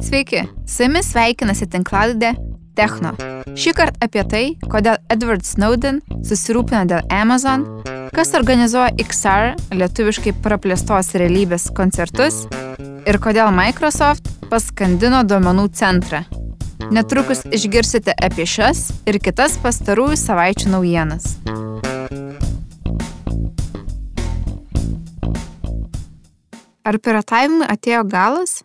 Sveiki, su jumis sveikinasi tinklaladė Techno. Šį kartą apie tai, kodėl Edward Snowden susirūpino dėl Amazon, kas organizuoja XR, lietuviškai praplėstos realybės koncertus ir kodėl Microsoft paskandino duomenų centrą. Netrukus išgirsite apie šias ir kitas pastarųjų savaičių naujienas. Ar piratavimui atėjo galas?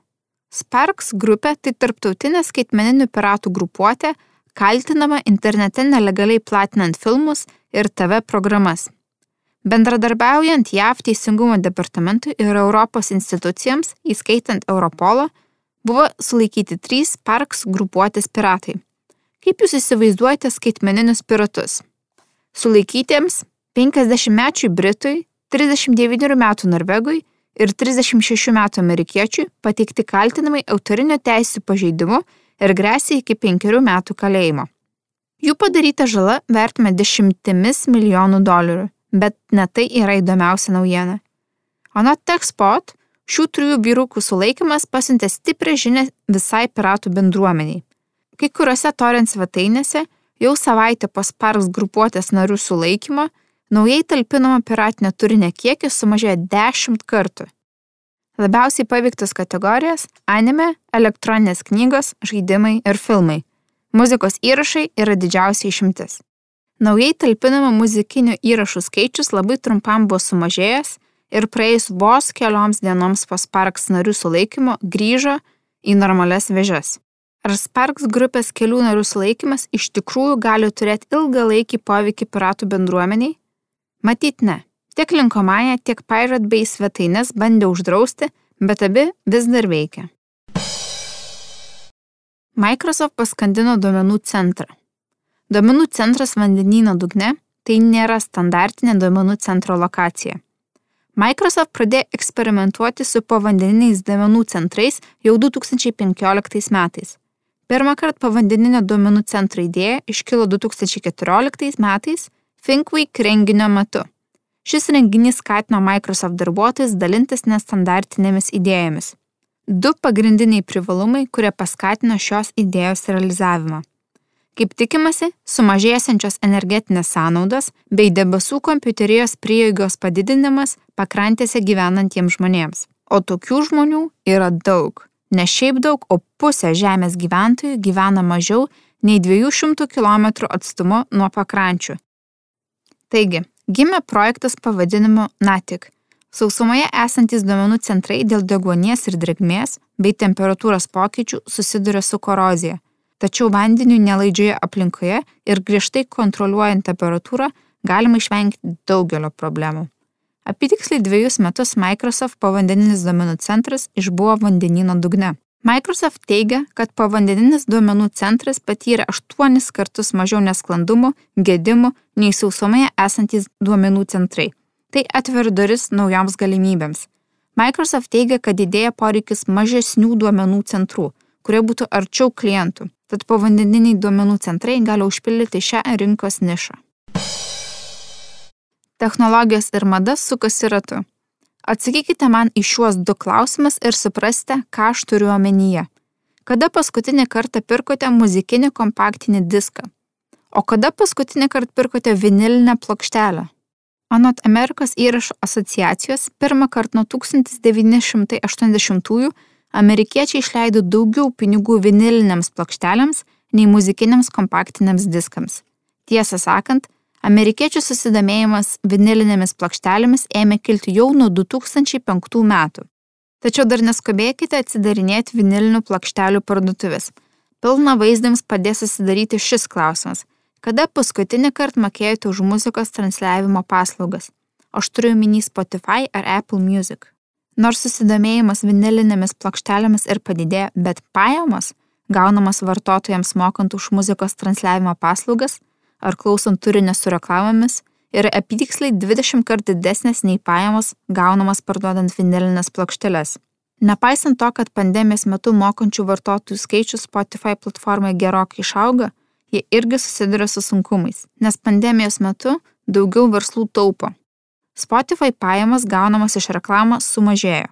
Sparks grupė tai tarptautinė skaitmeninių piratų grupuotė, kaltinama internete nelegaliai platinant filmus ir TV programas. Bendradarbiaujant JAV Teisingumo departamentui ir Europos institucijams, įskaitant Europolą, buvo sulaikyti trys Sparks grupuotės piratai. Kaip jūs įsivaizduojate skaitmeninius piratus? Sulaikytiems 50-mečiui Britui, 39 metų Norvegui ir 36 metų amerikiečiui pateikti kaltinimai autorinio teisų pažeidimu ir grėsia iki 5 metų kalėjimo. Jų padaryta žala vertime dešimtimis milijonų dolerių, bet ne tai yra įdomiausia naujiena. Anot TechSpot, šių trijų vyrukų sulaikimas pasiuntė stiprią žinę visai piratų bendruomeniai. Kai kuriuose torrent svetainėse jau savaitę po Sparks grupuotės narių sulaikymo naujai talpinamo piratinio turinio kiekis sumažėjo 10 kartų. Labiausiai paveiktos kategorijos - anime, elektroninės knygos, žaidimai ir filmai. Muzikos įrašai yra didžiausia išimtis. Naujai talpinamų muzikinių įrašų skaičius labai trumpam buvo sumažėjęs ir praėjus vos kelioms dienoms po Sparks narių sulaikymo grįžo į normales vėžes. Ar Sparks grupės kelių narių sulaikymas iš tikrųjų gali turėti ilgalaikį poveikį piratų bendruomeniai? Matyt ne. Tiek Linkomanė, tiek Pirate Bay svetainės bandė uždrausti, bet abi vis dar veikia. Microsoft paskandino duomenų centrą. Duomenų centras vandenyno dugne tai nėra standartinė duomenų centro lokacija. Microsoft pradėjo eksperimentuoti su povandeniniais duomenų centrais jau 2015 metais. Pirmą kartą povandeninio duomenų centro idėja iškilo 2014 metais Think Week renginio metu. Šis renginys skatino Microsoft darbuotojus dalintis nestandartinėmis idėjomis. Du pagrindiniai privalumai, kurie paskatino šios idėjos realizavimą. Kaip tikimasi, sumažėsiančios energetinės sąnaudos bei debesų kompiuterijos prieigos padidinimas pakrantėse gyvenantiems žmonėms. O tokių žmonių yra daug. Ne šiaip daug, o pusė Žemės gyventojų gyvena mažiau nei 200 km atstumu nuo pakrančių Taigi, gimė projektas pavadinimu NATIC - sausumoje esantis duomenų centrai dėl deguonies ir drėgmės bei temperatūros pokyčių susiduria su korozija. Tačiau vandeniu nelaidžioje aplinkoje ir griežtai kontroliuojant temperatūrą galima išvengti daugelio problemų. Apitiksliai dviejus metus Microsoft povandeninis duomenų centras išbuvo vandenino dugne. Microsoft teigia, kad povandeninis duomenų centras patyrė aštuonis kartus mažiau nesklandumų, gedimų nei sausumoje esantys duomenų centrai. Tai atveria duris naujoms galimybėms. Microsoft teigia, kad didėja poreikis mažesnių duomenų centrų, kurie būtų arčiau klientų, tad povandeniniai duomenų centrai gali užpildyti šią rinkos nišą. Technologijos ir mada sukasi ratu. Atsakykite man į šiuos du klausimus ir suprasite, ką aš turiu omenyje. Kada paskutinį kartą pirkote muzikinį kompaktinį diską? O kada paskutinį kartą pirkote vinilinę plokštelę? Anot Amerikos įrašų asociacijos, pirmą kartą nuo 1980-ųjų amerikiečiai išleido daugiau pinigų viniliniams plokštelėms nei muzikiniams kompaktiniams diskams. Tiesą sakant, Amerikiečių susidomėjimas vinilinėmis plokštelėmis ėmė kilti jau nuo 2005 metų. Tačiau dar neskubėkite atsidarinėti vinilinių plokštelių parduotuvės. Pilna vaizdams padės susidaryti šis klausimas. Kada paskutinį kartą mokėjote už muzikos transliavimo paslaugas? Aš turiu minį Spotify ar Apple Music. Nors susidomėjimas vinilinėmis plokštelėmis ir padidėjo, bet pajamos, gaunamas vartotojams mokant už muzikos transliavimo paslaugas, ar klausant turinio su reklamomis yra apytiksliai 20 kart didesnės nei pajamos gaunamas parduodant vinilinės plokšteles. Nepaisant to, kad pandemijos metu mokančių vartotojų skaičius Spotify platformoje gerokai išauga, jie irgi susiduria su sunkumais, nes pandemijos metu daugiau verslų taupo. Spotify pajamos gaunamos iš reklamos sumažėjo.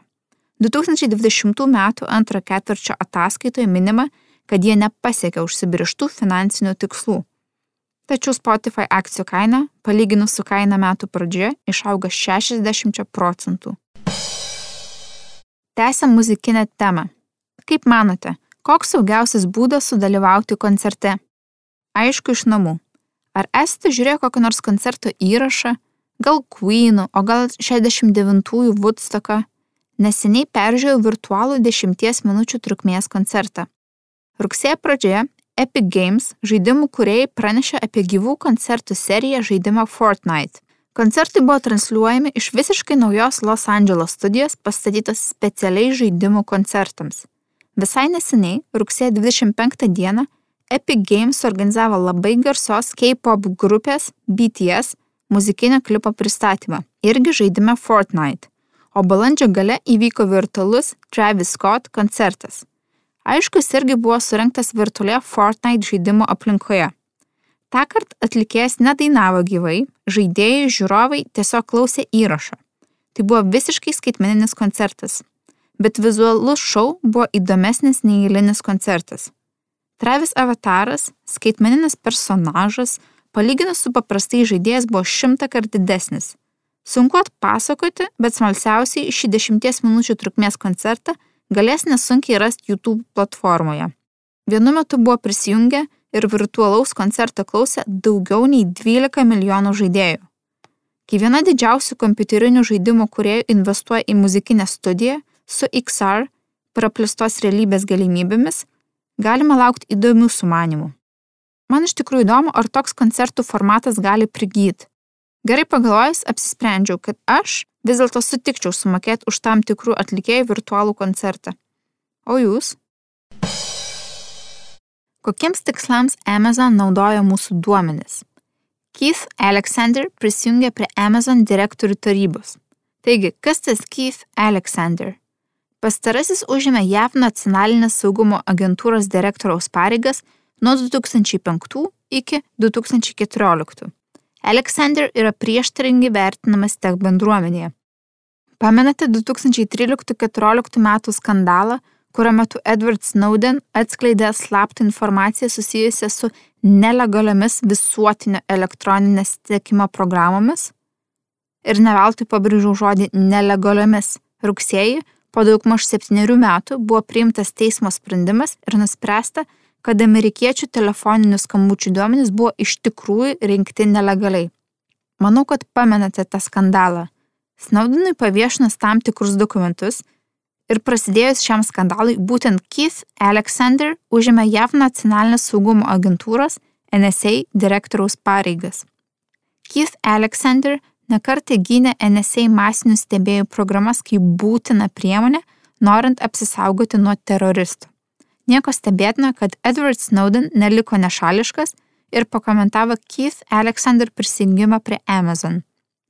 2020 m. antro ketvirčio ataskaitoje minima, kad jie nepasiekė užsibrieštų finansinių tikslų. Tačiau Spotify akcijų kaina, palyginus su kaina metų pradžioje, išauga 60 procentų. Tęsiam muzikinę temą. Kaip manote, koks saugiausias būdas sudalyvauti koncerte? Aišku, iš namų. Ar esate žiūrėję kokį nors koncerto įrašą, gal Queenų, o gal 69-ųjų Woodstocką? Neseniai peržiūrėjau virtualų 10 minučių trukmės koncertą. Rugsėjo pradžioje Epic Games žaidimų kuriejai pranešė apie gyvų koncertų seriją žaidimą Fortnite. Koncertai buvo transliuojami iš visiškai naujos Los Angeles studijos pastatytos specialiai žaidimų koncertams. Visai neseniai, rugsėjo 25 dieną, Epic Games organizavo labai garsios K-pop grupės BTS muzikinio klipo pristatymą, irgi žaidime Fortnite, o balandžio gale įvyko virtualus Travis Scott koncertas. Aišku, jis irgi buvo surinktas virtualioje Fortnite žaidimo aplinkoje. Ta kart atlikėjas nedainavo gyvai, žaidėjai žiūrovai tiesiog klausė įrašą. Tai buvo visiškai skaitmeninis koncertas. Bet vizualus šou buvo įdomesnis nei eilinis koncertas. Travis avataras, skaitmeninis personažas, palyginus su paprastai žaidėjas buvo šimtą kartų didesnis. Sunku atpasakoti, bet smalsiausiai šį dešimties minučių trukmės koncertą galės nesunkiai rasti YouTube platformoje. Vienu metu buvo prisijungę ir virtualaus koncerto klausė daugiau nei 12 milijonų žaidėjų. Kai viena didžiausių kompiuterinių žaidimų kuriejų investuoja į muzikinę studiją su XR praplistos realybės galimybėmis, galima laukti įdomių sumanimų. Man iš tikrųjų įdomu, ar toks koncertų formatas gali prigyti. Gerai pagalvojus, apsisprendžiau, kad aš vis dėlto sutikčiau sumokėti už tam tikrų atlikėjų virtualų koncertą. O jūs? Kokiems tikslams Amazon naudoja mūsų duomenis? Keith Alexander prisijungė prie Amazon direktorių tarybos. Taigi, kas tas Keith Alexander? Pastarasis užėmė JAV nacionalinės saugumo agentūros direktoriaus pareigas nuo 2005 iki 2014. Alexander yra prieštaringai vertinamas tech bendruomenėje. Pamenate 2013-2014 metų skandalą, kurio metu Edward Snowden atskleidė slaptą informaciją susijusią su nelegaliomis visuotinio elektroninės tiekimo programomis? Ir neveltui pabrėžiau žodį nelegaliomis. Rugsėjį, po daugmaž septyniarių metų, buvo priimtas teismo sprendimas ir nuspręsta, kad amerikiečių telefoninių skambučių duomenys buvo iš tikrųjų rinkti nelegaliai. Manau, kad pamenate tą skandalą. Snowdenui paviešinus tam tikrus dokumentus ir prasidėjus šiam skandalui, būtent Keith Alexander užėmė JAV nacionalinės saugumo agentūros NSA direktoriaus pareigas. Keith Alexander nekartą gynė NSA masinių stebėjų programas kaip būtina priemonė, norint apsisaugoti nuo teroristų. Nieko stebėtina, kad Edward Snowden neliko nešališkas ir pakomentavo Keith Alexander prisijungimą prie Amazon.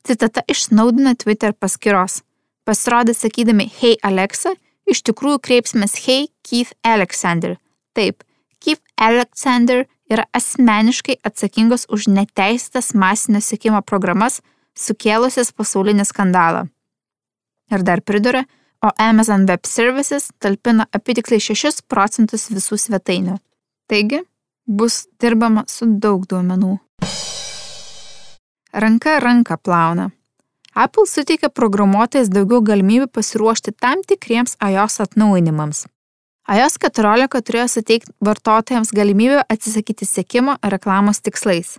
Citata iš Snowdeno Twitter paskyros. Pasirodė sakydami Hey Alexa, iš tikrųjų kreipsimės Hey Keith Alexander. Taip, Keith Alexander yra asmeniškai atsakingas už neteisėtas masinio sėkimo programas, sukėlusias pasaulinį skandalą. Ir dar priduria, o Amazon Web Services talpina apytiksliai 6 procentus visų svetainių. Taigi, bus dirbama su daug duomenų. Ranka ranka plauna. Apple suteikia programuotojas daugiau galimybių pasiruošti tam tikriems iOS atnaujinimams. iOS 14 turėjo suteikti vartotojams galimybę atsisakyti sėkimo reklamos tikslais.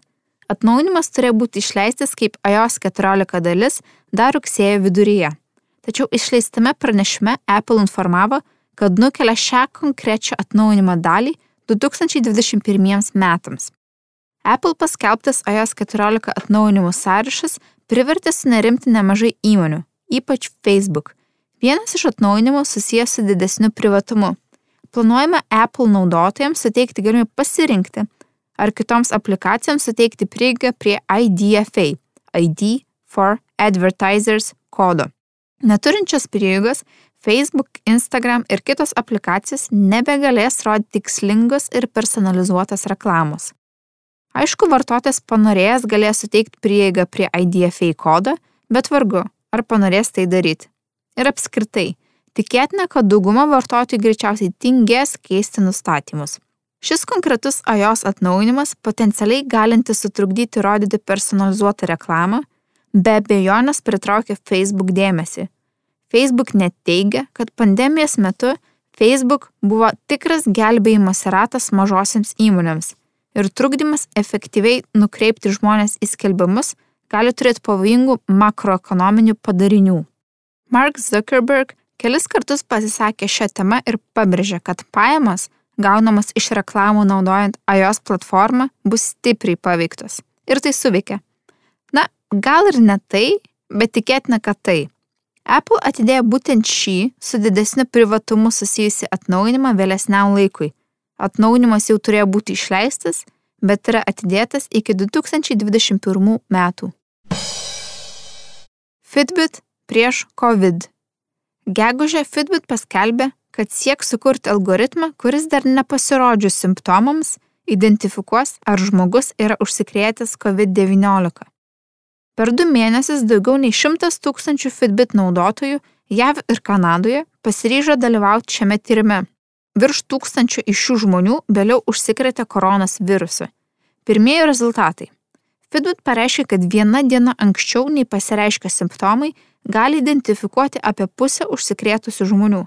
Atnaujinimas turėjo būti išleistas kaip iOS 14 dalis dar rugsėjo viduryje. Tačiau išleistame pranešime Apple informavo, kad nukelia šią konkrečią atnaujinimo dalį 2021 metams. Apple paskelbtas iOS 14 atnaujinimų sąrašas privertė sunerimti nemažai įmonių, ypač Facebook. Vienas iš atnaujinimų susijęs su didesniu privatumu. Planuojama Apple naudotojams suteikti galimybę pasirinkti, ar kitoms aplikacijoms suteikti prieigą prie IDFA, ID for Advertisers kodo. Neturinčios prieigos Facebook, Instagram ir kitos aplikacijos nebegalės rodyti tikslingos ir personalizuotos reklamos. Aišku, vartotojas panorėjęs galės suteikti prieigą prie IDFA kodą, bet vargu, ar panorės tai daryti. Ir apskritai, Tikėtina, kad dauguma vartotojų greičiausiai tingės keisti nustatymus. Šis konkretus iOS atnaujinimas potencialiai galinti sutrukdyti rodyti personalizuotą reklamą, be abejonės pritraukia Facebook dėmesį. Facebook net teigia, kad pandemijos metu Facebook buvo tikras gelbėjimas ratas mažosiams įmonėms ir trukdymas efektyviai nukreipti žmonės į skelbimus gali turėti pavojingų makroekonominių padarinių. Mark Zuckerberg kelis kartus pasisakė šią temą ir pabrėžė, kad pajamas gaunamas iš reklamų naudojant iOS platformą bus stipriai paveiktos. Ir tai suveikia. Na, gal ir ne tai, bet tikėtina, kad tai. Apple atidėjo būtent šį su didesniu privatumu susijusi atnaujinimą vėlesniam laikui. Atnaujinimas jau turėjo būti išleistas, bet yra atidėtas iki 2021 metų. Fitbit prieš COVID. Gegužė Fitbit paskelbė, kad sieks sukurti algoritmą, kuris dar nepasirodžius simptomams identifikuos, ar žmogus yra užsikrėtęs COVID-19. Per du mėnesius daugiau nei šimtas tūkstančių Fitbit naudotojų JAV ir Kanadoje pasiryžo dalyvauti šiame tyrime. Virš tūkstančių iš šių žmonių vėliau užsikrėtė koronas virusu. Pirmieji rezultatai. Fitbit pareiškė, kad viena diena anksčiau nei pasireiškia simptomai gali identifikuoti apie pusę užsikrėtusių žmonių.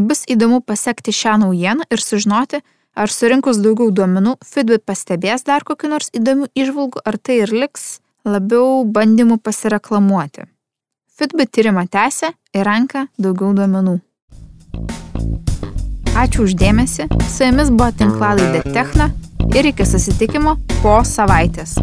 Bus įdomu pasiekti šią naujieną ir sužinoti, ar surinkus daugiau duomenų Fitbit pastebės dar kokiu nors įdomiu išvalgu, ar tai ir liks labiau bandymų pasireklamuoti. Fitbit tyrimą tęsia ir renka daugiau duomenų. Ačiū uždėmesi, su jumis buvo tinklalaidė Techna ir iki susitikimo po savaitės.